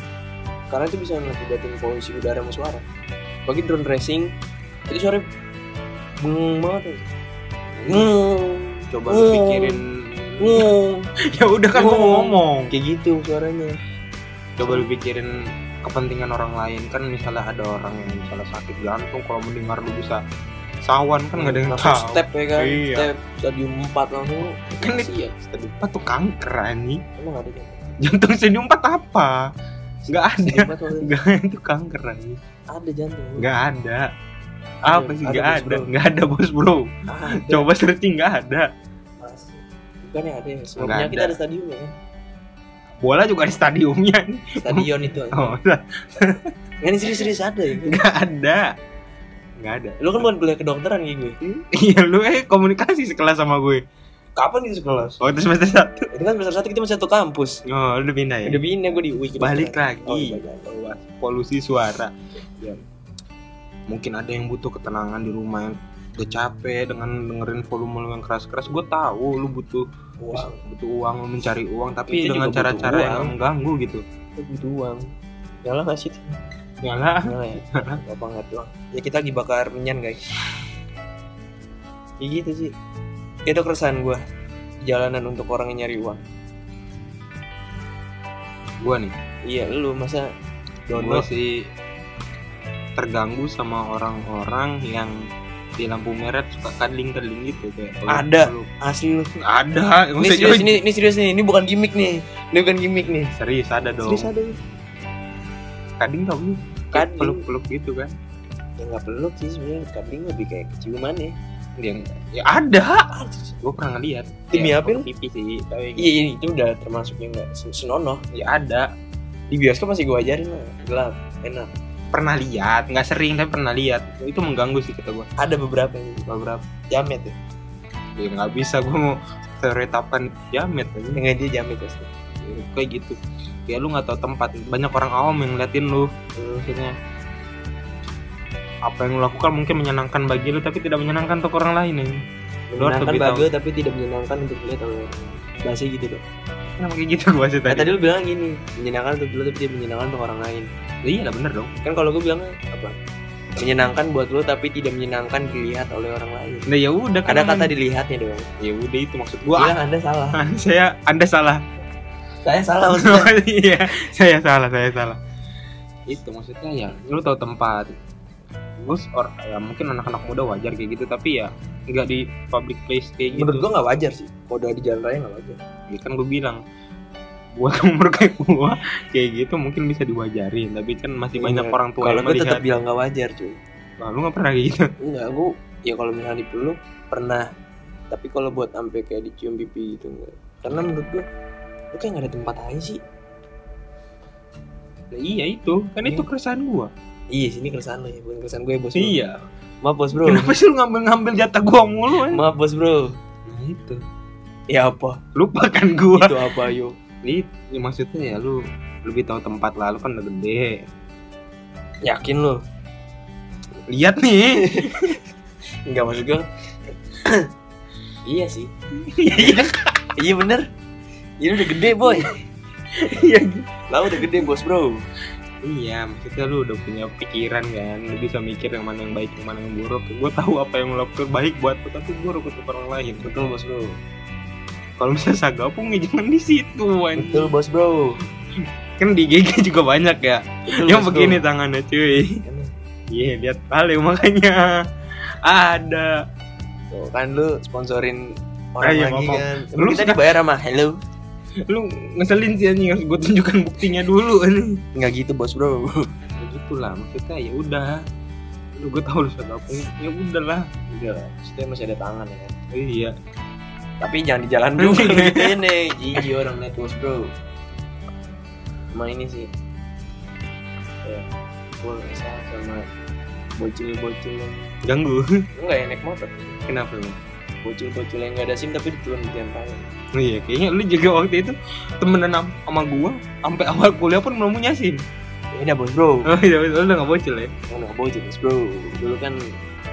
Karena itu bisa mengakibatin polusi udara sama suara. Bagi drone racing, itu suara bengong banget. ya. Coba lu pikirin ngung. ya udah kan Oh. ngomong Kayak gitu suaranya. coba lu pikirin kepentingan orang lain kan misalnya ada orang yang misalnya sakit jantung kalau mendengar lu bisa sawan kan nggak ada yang Langsung tahu step ya kan, Iya. step stadium 4 langsung. Kan iya. Stadium empat tuh kanker ini Emang ada jantung. jantung stadium 4 apa nggak ada Stadium 4 nggak itu kanker ini ada jantung. nggak ada apa sih nggak ada nggak ada bos bro Ada. coba searching nggak ada Mas. Bukannya ada ya, Nggak penyakit ada. stadiumnya kan. Bola juga ada stadiumnya nih Stadion itu. oh Nggak ini serius-serius ada ya. nggak ada nggak ada Lu kan bukan kuliah kedokteran kayak gue. iya lu eh komunikasi sekelas sama gue Kapan gitu sekelas? waktu semester satu Itu kan semester satu kita masih satu kampus. oh lu udah pindah ya Udah pindah gue di UI balik kedokteran. lagi Oh, iya, balik lagi. Bahwa polusi suara Iya. mungkin ada yang butuh ketenangan di rumah yang udah capek dengan dengerin volume lu yang keras-keras gue tahu lu butuh Uang. butuh uang mencari uang tapi Itu dengan cara-cara yang mengganggu gitu Itu butuh uang. Nyala gak sih? nyala Nyala ya. Gak banget doang. Ya kita lagi bakar minyan guys. Kayak gitu sih. itu keresahan gue jalanan untuk orang yang nyari uang Gua nih, iya lu masa dono sih terganggu sama orang-orang yang di lampu merah suka kadling-kadling gitu kayak peluk- Ada. peluk. asli lu Ada, ini serius ini, ini serius nih ini bukan gimmick nih ini bukan gimmick nih serius ada dong. serius ada Kading tau lu? Kading. peluk-peluk gitu kan. ya nggak peluk sih sebenarnya kadang lebih kayak keciuman ya Yang ya ada. Gua pernah ngeliat. Demi Ya, apa? Pipi sih, tapi iya iya, itu udah termasuk yang nggak sen- senonoh ya ada. di bioskop masih gue ajarin lah gelap enak Pernah lihat, nggak sering tapi pernah lihat. Itu mengganggu sih kata gua. ada beberapa yang Beberapa jamet ya. Ya nggak bisa gua mau seretapan jamet aja. dengan dia jamet pasti kayak gitu. Ya lu nggak tahu tempat. Banyak orang awam yang ngeliatin lu. Maksudnya apa yang lu lakukan mungkin menyenangkan bagi lu tapi tidak menyenangkan untuk orang lain ya. Lu menyenangkan bagi tapi tidak menyenangkan untuk oleh orang bahasa gitu tuh kenapa kayak gitu gua sih nah, tadi, tadi lu bilang gini menyenangkan untuk dulu tapi tidak menyenangkan untuk orang lain. Iya lah bener dong. Kan kalau gue bilang apa? Menyenangkan buat lu tapi tidak menyenangkan dilihat oleh orang lain. Nah ya udah kan ada kata dilihatnya dong. Ya udah itu maksud gua. Bilang anda salah. Ah, saya anda salah. Saya salah maksudnya. Iya saya salah saya salah. Itu maksudnya ya lu tahu tempat gue or ya mungkin anak-anak muda wajar kayak gitu tapi ya nggak di public place kayak gitu. Menurut gue nggak wajar sih. Kalau udah di jalan raya nggak wajar. Ya kan gue bilang buat umur kayak gua kayak gitu mungkin bisa diwajarin tapi kan masih banyak Iya. orang tua kalau yang gue tetap bilang nggak wajar cuy. Wah, lu nggak pernah kayak gitu? Enggak gue ya kalau misalnya dipeluk pernah. Tapi kalau buat sampai kayak dicium pipi gitu enggak karena menurut gue lu kayak nggak ada tempat aja sih. Nah, iya itu. Kan itu Iya. keresahan gua iya sini keresahan lo ya bukan keresahan gue bos bro. iya. Maaf bos bro. Kenapa sih lu ngambil ngambil jatah gua mulu kan maaf bos bro. Nah itu ya apa? Lupakan gua. Itu apa yo? Ini ya maksudnya ya lu lebih tahu tempat lah lu kan udah gede. Yakin lo lihat nih. Enggak maksud gue Iya sih. Iya. Iya bener. Ini udah gede boy. Iya. Lah udah gede bos bro iya maksudnya lu udah punya pikiran kan lu bisa mikir yang mana yang baik yang mana yang buruk. Gue tahu apa yang lakukan baik buat lu tapi buruk untuk orang lain. Betul bos bro. Kalau misalnya sagapung ya jangan di situ anjing. Betul bos bro. Kan di GG juga banyak ya. Betul, yang bos, begini bro. tangannya cuy. Iya lihat kali makanya. Ada. Tuh, Kan lu sponsorin orang iya, lagi maaf. kan. Lu kita suka- dibayar sama hello lu ngeselin sih anjing. Harus gue tunjukkan buktinya dulu anjing. Nggak gitu bos bro. Ya gitulah maksudnya ya udah. Lu gue tahu lu sagapung ya udahlah Udah lah Maksudnya masih ada tangan ya kan? Iya. Tapi jangan di jalan dulu. Gitu ini Jijik orang liat bos bro. Emang ini sih. Ya Gue kesal sama Bocil-bocil yang ganggu. Enggak ya naik motor? Kenapa lu Bocil-bocil yang gak ada sim tapi diturun di Oh iya kayaknya lu juga waktu itu temenan am- sama gua sampai awal kuliah pun belum punya sim. Beda bos bro. Oh iya lu udah gak bocil ya? Oh, nggak bocil bos bro. Dulu kan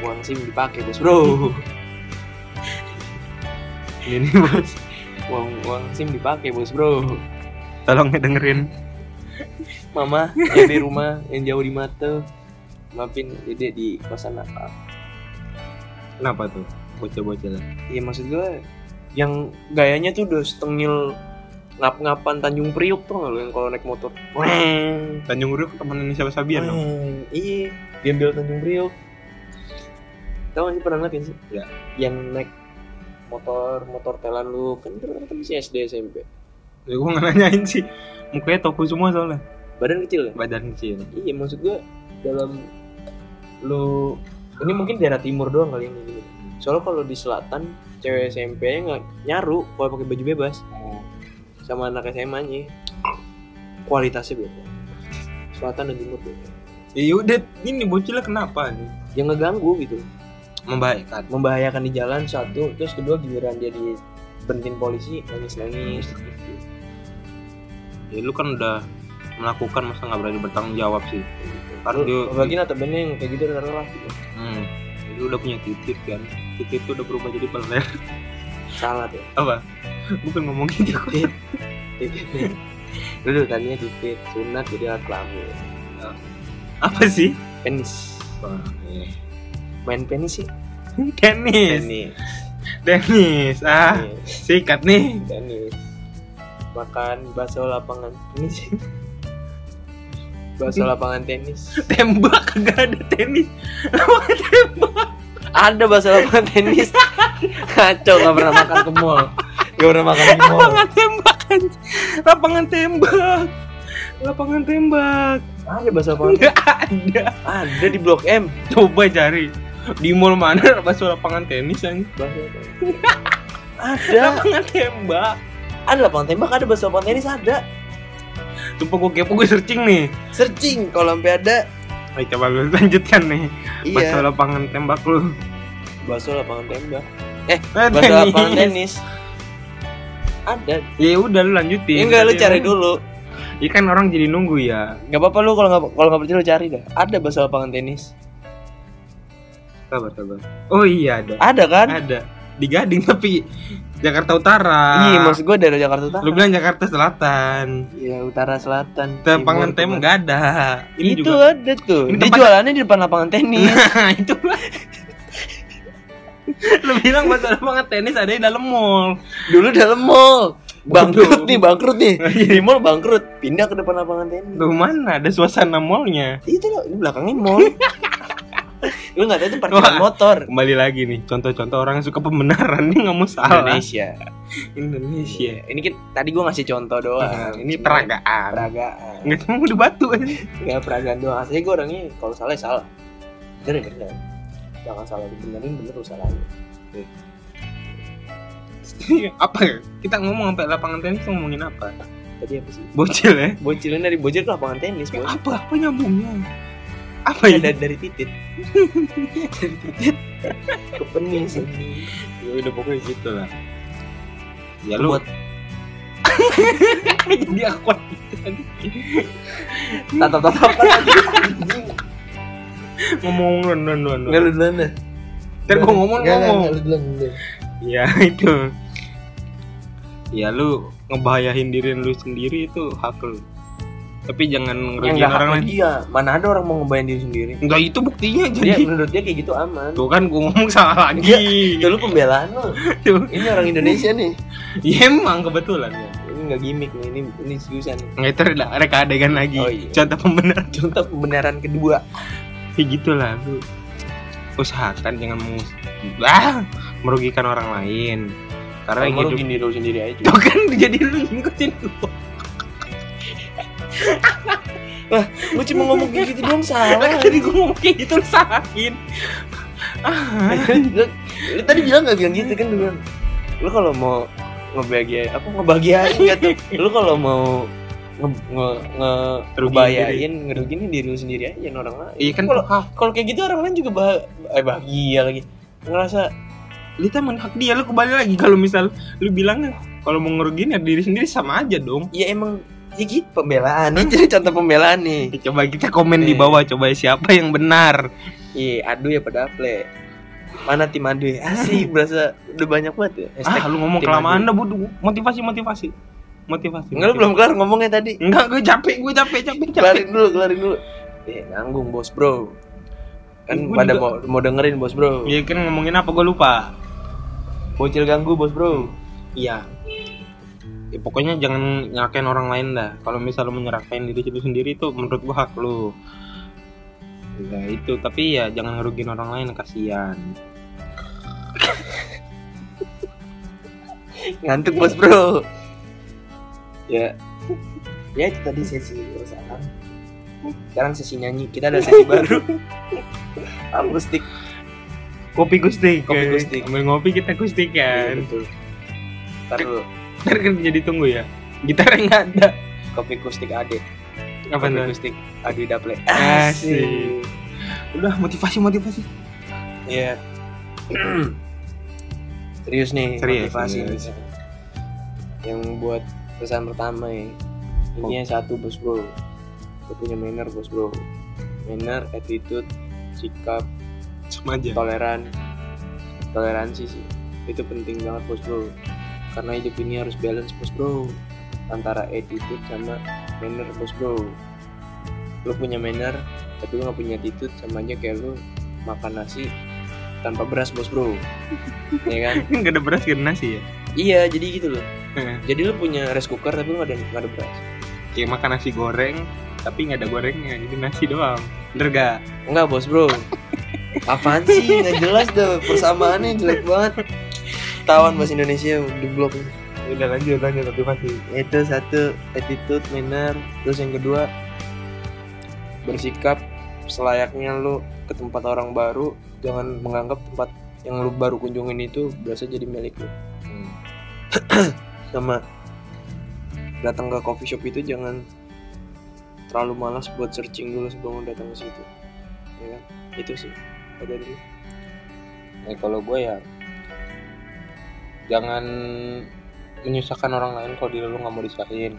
uang sim dipakai bos bro. Ini bos. Uang, uang sim dipakai bos bro. Tolong dengerin. Mama yang di rumah yang jauh di mata. Maafin dede di kosan nakal kenapa tuh? Bocil-bocil Iya maksud gue Yang gayanya tuh udah setengil Ngap-ngapan Tanjung Priuk tuh nggak lo yang kalau naik motor? Weng. Tanjung Priok temenan siapa Sabian dong. Iya. Gembel Tanjung Priok Tahu gak sih pernah ngeliat kan sih? Ya. Yang naik motor motor telan lu. Kan itu kan masih SD SMP ya gua nggak nanyain sih. Mukanya toku semua soalnya. Badan kecil kan badan kecil. Iya maksud gue dalam lu ini mungkin daerah timur doang kali ini soalnya kalau di selatan cewek SMP nya nggak nyaru kalau pakai baju bebas. Oh. sama anak SMA nya. Kualitasnya beda. Selatan dan timur beda. Ya udah ini bocilnya kenapa nih? Yang ngeganggu gitu. Membahayakan. Membahayakan di jalan satu. Terus kedua giliran dia di berhentiin polisi nangis nangis ya lu kan udah melakukan masa nggak berani bertanggung jawab sih. Ntar dia- apalagi notabene yang kayak gitu rata laki gitu. hmm. Lu udah punya titik kan? Titik itu udah berubah jadi peler salah tuh apa? Bukan ngomong gitu titit titit dulu tadinya titit sunat jadi alat kelamin. Apa sih? Penis. Wah, iya. main penis sih. Tenis. Penis. Tenis. Ah Tenis. sikat nih. Tenis makan bakso lapangan. Ini bakso lapangan tenis. Tembak gak ada tenis. Lapangan tembak. Ada bakso lapangan tenis. Kacau nggak pernah makan ke mall. Nggak pernah makan di mall. Lapangan tembak lapangan tembak. Lapangan tembak. Ada bakso lapangan nggak ada. Ada di blok M. Coba cari. Di mall mana bakso lapangan tenis bakso lapangan ada. Lapangan tembak. Ada lapangan tembak ada bakso lapangan tenis ada Sumpah gue kepo gue searching nih. Searching kalau sampai ada. Ayo coba lu lanjutkan nih. Iya. Lapangan tembak lu. Bakso lapangan tembak. Eh, bakso lapangan tenis. Ada. Ya udah lu lanjutin. Ya enggak lu cari lu- dulu. Iya kan orang jadi nunggu ya. Nggak apa-apa lu kalau nggak kalau nggak percaya lu cari dah. Ada bakso lapangan tenis. Sabar sabar. Oh iya ada. Ada kan? Ada. Di Gading tapi Jakarta Utara iya maksud gue dari Jakarta Utara Lu bilang Jakarta Selatan Iya utara selatan. Lapangan timur, tembak ke mana. gak ada Ini itu juga ada tuh. Ini Dia tempat- jualannya di depan lapangan tenis. Nah itu Lu bilang bakso lapangan tenis ada di dalam mall Dulu dalam mall. Bangkrut Waduh. nih, bangkrut nih. Di mall bangkrut, pindah ke depan lapangan tenis. Lu mana ada suasana mallnya Itu loh, ini belakangnya mall. Lu nggak tahu itu Wah. parkiran motor. Kembali lagi nih Contoh-contoh orang yang suka pembenaran Dia gak mau salah Indonesia. Indonesia Ini kita, tadi gua ngasih contoh doang. Nah, ini Cuma peragaan Peragaan. Nggak cuma udah batu aja Enggak peragaan doang. Aslinya gua orangnya kalau salah ya salah. Bener ya bener. Jangan salah dibenerin bener lu salahnya. Apa ya? Kita ngomong sampai lapangan tenis ngomongin apa? Tadi apa sih? Bocil ya? Bocilnya dari bocil ke lapangan tenis, bos. Apa? Apa nyambungnya? Apa Ya, ya? dari, dari titit dari titit ke penis Ya udah pokoknya gitu lah. Ya lu buat jadi aku tatap tatapan ngomong duluan duluan duluan nggak lu duluan dah Ntar gua ngomong ngomong. lu. Ya itu. Ya lu ngebahayain diri lu sendiri itu hak lu Tapi jangan ngerugiin nggak orang lain. dia. Mana ada orang mau ngebayang diri sendiri? Enggak itu buktinya dia jadi. menurut dia kayak gitu aman. Tuh kan gua ngomong salah lagi. itu lu pembelaan lu. Ini orang Indonesia nih. Ya emang kebetulan. Ya ini nggak gimmick nih ini ini seriusan. Nggak itu ada reka adegan lagi. Oh, iya. Contoh pembenar. Contoh pembenaran kedua. Kayak gitu lah lu. Usahakan jangan ah, merugikan orang lain. Karena hidup gini dulu sendiri aja. Tuh kan jadi lu ngikutin lu lu cuma ngomong kayak gitu doang salah. Lah, Tadi gue ngomong kayak gitu lu salahin. Ah, lu, lu tadi bilang nggak bilang gitu kan lu bilang lu kalau mau ngebahagiain apa ngebahagiain gitu lu kalau mau nge nge, nge ngerugiin diri lu sendiri aja orang lain. Iya kan. Kalau kalau kayak gitu orang lain juga bah eh, bahagia lagi. Ngerasa Lu temen hak dia lu kembali lagi. Kalau misal lu bilang kalau mau ngerugiin ya diri sendiri sama aja dong. Ya emang ya gitu pembelaan. Ini jadi contoh pembelaan nih. Ya, Coba kita komen di Nih. bawah Coba siapa yang benar. Iya adu ya pada play mana tim adu ya? Berasa udah banyak banget ya. Ah lu ngomong kelamaan dah bodoh Motivasi motivasi. Motivasi Enggak lu belum kelar ngomongnya tadi. Enggak gue capek Gue capek capek capek. Kelarin dulu kelarin dulu. Eh nanggung bos bro. Kan Gua pada juga- mau mau dengerin bos bro. Iya kan ngomongin apa gue lupa. Bocil ganggu bos bro. Iya. Ya, pokoknya jangan nyerakain orang lain dah. Kalau misal lu menyerakain diri lu sendiri itu menurut gua hak lu. Ya itu, tapi ya jangan ngerugiin orang lain kasihan. ngantuk bos bro ya ya itu tadi sesi keresahan sekarang sesi nyanyi kita ada sesi baru akustik Kopi gustik. Kopi eh. gustik. Sambil ngopi kita gustik Iya, kan. betul Ntar dulu Ntar kan jadi tunggu ya. Gitarnya nggak ada. kopi kustik ade Apa kopi kustik adi daple Asik. Udah motivasi motivasi. Iya. Serius nih, Serius, motivasi serius. nih. Yang buat pesan pertama ya. Ini yang satu bos bro. Gue punya manner bos bro. Manner, attitude, sikap, Sama aja. toleran, toleransi sih. Itu penting banget bos bro. Karena hidup ini harus balance bos bro. Antara attitude sama manner bos bro. Lu punya manner, tapi lu gak punya attitude sama aja kayak lu makan nasi tanpa beras bos bro. Ya kan? Nggak ada beras gak ada nasi ya? Iya jadi gitu loh. Jadi lu punya rice cooker tapi lu gak ada gak ada beras. Kayak makan nasi goreng tapi nggak ada gorengnya jadi nasi doang. Bener gak enggak bos bro. Apaan sih? Nggak jelas tuh persamaannya jelek banget tawan bahasa Indonesia di blog. Udah lanjut lanjut tapi masih. Itu satu attitude manner. Terus yang kedua bersikap selayaknya lu ke tempat orang baru. Jangan menganggap tempat yang lu baru kunjungin itu berasa jadi milik lu. Hmm. sama datang ke coffee shop itu jangan terlalu malas buat searching dulu sebelum datang ke situ. Ya kan? Itu sih. Ada dulu Ya kalau gue ya jangan menyusahkan orang lain kalau diri lu nggak mau disahin.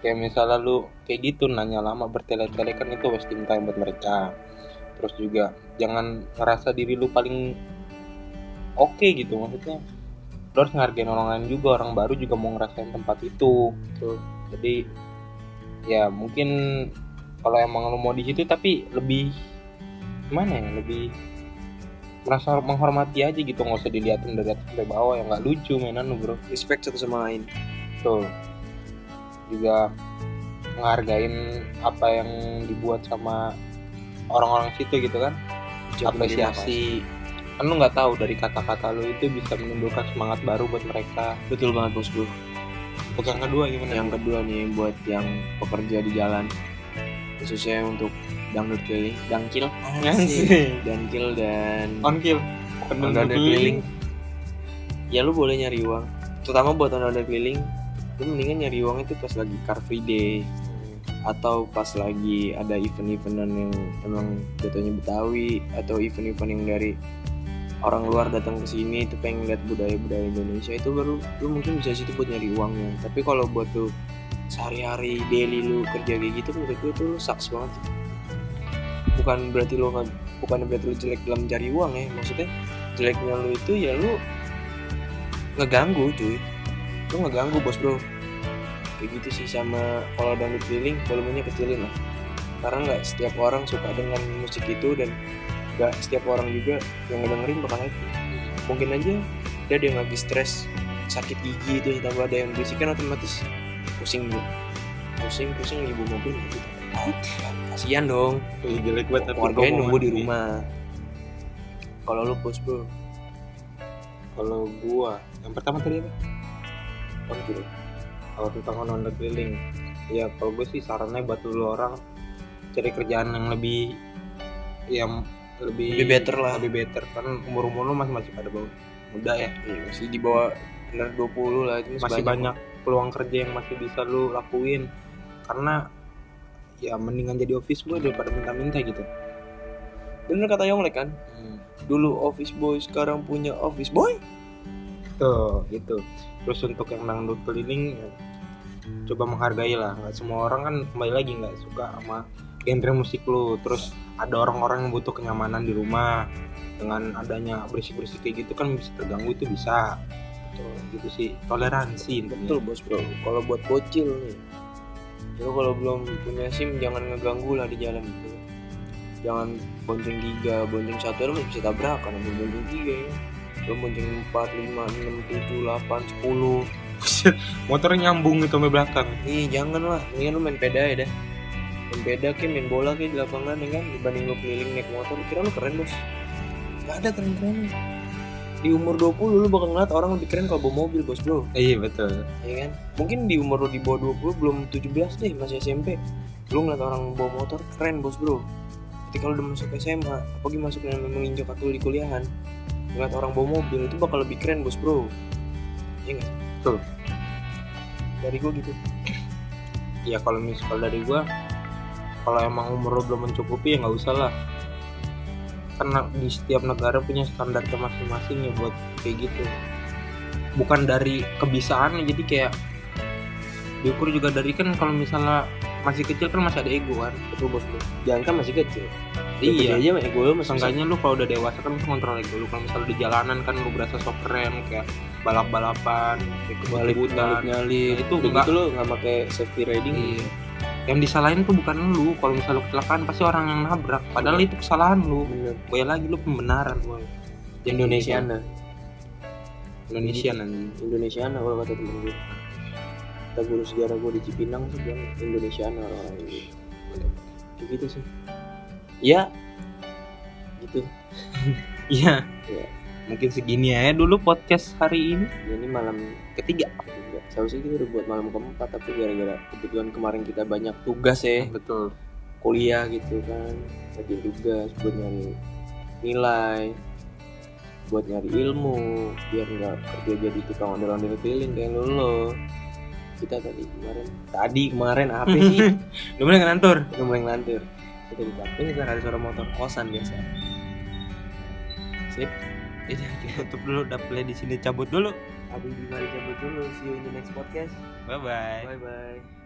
Kayak misalnya lu kayak gitu nanya lama bertele-tele kan itu wasting time buat mereka. Terus juga jangan ngerasa diri lu paling oke gitu maksudnya. Lu harus ngargain orang lain juga, orang baru juga mau ngerasain tempat itu. Betul. Jadi ya mungkin kalau emang lu mau di situ tapi lebih gimana ya lebih merasa menghormati aja gitu nggak usah dilihatin dari atas sampai bawah ya nggak lucu mainan lu bro. Respect satu sama lain. Tuh juga ngehargain apa yang dibuat sama orang-orang situ gitu kan. Apresiasi. kan lu nggak tahu dari kata-kata lu itu bisa menimbulkan semangat baru buat mereka. Betul banget bos bro. Yang kedua gimana? Yang kedua nih buat yang pekerja di jalan khususnya untuk dangdut keliling dangkil. Dangkil dan on kill. Ondel keliling. ya lu boleh nyari uang. Terutama buat ondel keliling lu mendingan nyari uang itu pas lagi car free day. Atau pas lagi ada event-eventan yang emang jatuhnya Betawi atau event-event yang dari orang luar datang ke sini itu pengen lihat budaya-budaya Indonesia itu baru lu mungkin bisa situ buat nyari uangnya. Tapi kalau buat tuh sehari-hari daily lu kerja kayak gitu menurut gue tuh lu sucks banget bukan berarti nggak bukan berarti lu jelek dalam mencari uang ya maksudnya jeleknya lu itu ya lu ngeganggu cuy. Lu ngeganggu bos bro. Kayak gitu sih sama kalau dangdut keliling volumenya kecilin lah. Karena nggak setiap orang suka dengan musik itu dan nggak setiap orang juga yang ngedengerin bakal happy. Mungkin aja dia ada yang lagi stres sakit gigi itu ditambah ada yang berisik kan otomatis pusing dulu pusing pusing ibu mobil gitu. Kasihan dong. Ih, jelek banget nunggu di rumah. Kalau lu bos bro? Kalau gua yang pertama tadi apa? Oke kalau tentang ondel keliling ya kalau gue sih sarannya buat dulu orang cari kerjaan yang lebih yang lebih Lebih better lah. lebih better. Kan umur umur lu masih masih pada bawah muda ya. Iya, masih di bawah benar 20 lah itu masih banyak peluang kerja yang masih bisa lu lakuin. Karena ya mendingan jadi office boy daripada minta-minta gitu. Bener kata Yonglek kan? Hmm. dulu office boy sekarang punya office boy? Tuh gitu. Terus untuk yang dangdut keliling ya, coba menghargai lah. Nggak semua orang kan kembali lagi nggak suka sama genre musik lu. Terus ada orang-orang yang butuh kenyamanan di rumah. Dengan adanya berisik-berisik kayak gitu kan bisa terganggu itu bisa. Tuh, gitu sih. Toleransi intinya. betul bos bro. Kalau buat bocil nih lo kalau belum punya sim jangan ngeganggu lah di jalan gitu jangan bonceng tiga bonceng satu masih bisa tabrakan sama bonceng tiga ya. Lo bonceng empat lima enam tujuh delapan sepuluh. Motornya nyambung itu sampai belakang. Ih jangan lah, mendingan lu main peda ya dah. Main peda kayak main bola kayak di lapangan ya kan? Dibanding lu keliling naik motor, kira lu keren bos. Gak ada keren-keren Di umur 20 lu bakal ngeliat orang lebih keren kalau bawa mobil bos bro. Iya betul. Ya kan? Mungkin di umur lu di bawah 20 belum 17 deh masih SMP Lu ngeliat orang bawa motor keren bos bro. Ketika lu udah masuk SMA, apalagi masuk yang memang injak kaki lu di kuliahan Ngeliat orang bawa mobil itu bakal lebih keren bos bro. Iya gak? Betul. Dari gua gitu. Ya kalau misal dari gua kalau emang umur lo belum mencukupi ya nggak usah lah karena di setiap negara punya standarnya masing-masing ya buat kayak gitu. Bukan dari kebisaannya jadi kayak diukur juga dari kan kalau misalnya masih kecil kan masih ada ego kan Betul bos bro Jangan kan masih kecil. Iya. aja ego lu masih Seenggaknya lu kalau udah dewasa kan bisa kontrol ego lu. Kalau misalnya di jalanan kan lu berasa sok keren kayak balap-balapan kayak balik kebut-kebutan. nyalip Nah, itu enggak. gitu lo nggak pakai safety riding. Iya. Yang disalahin tuh bukan lu. Kalau misalnya lu kecelakaan pasti orang yang nabrak. Padahal itu kesalahan lu. Gue lagi lu pembenaran. Boy. Indonesiana. Indonesia nanti Indonesiana kalau kata temen gue kata guru sejarah gue di Cipinang sih bilang Indonesiana orang-orang ini. Kayak gitu sih. Ya. Gitu. Iya Iya. Mungkin segini aja dulu podcast hari ini. Ini malam ketiga. Ketiga seharusnya kita udah buat malam keempat tapi gara-gara kebetulan kemarin kita banyak tugas ya. Betul. Kuliah gitu kan. Lagi tugas buat nyari nilai buat nyari ilmu biar nggak kerja jadi tukang ondel-ondel keliling kayak lo lo. Kita tadi kemarin tadi kemarin apa sih? Udah mulai ngantor udah mulai ngelantur kita di kampung kita ada suara motor kosan biasa. Sip Ini kita tutup dulu udah play di sini. Cabut dulu. Abi mari cabut dulu. See you in the next podcast. Bye bye bye bye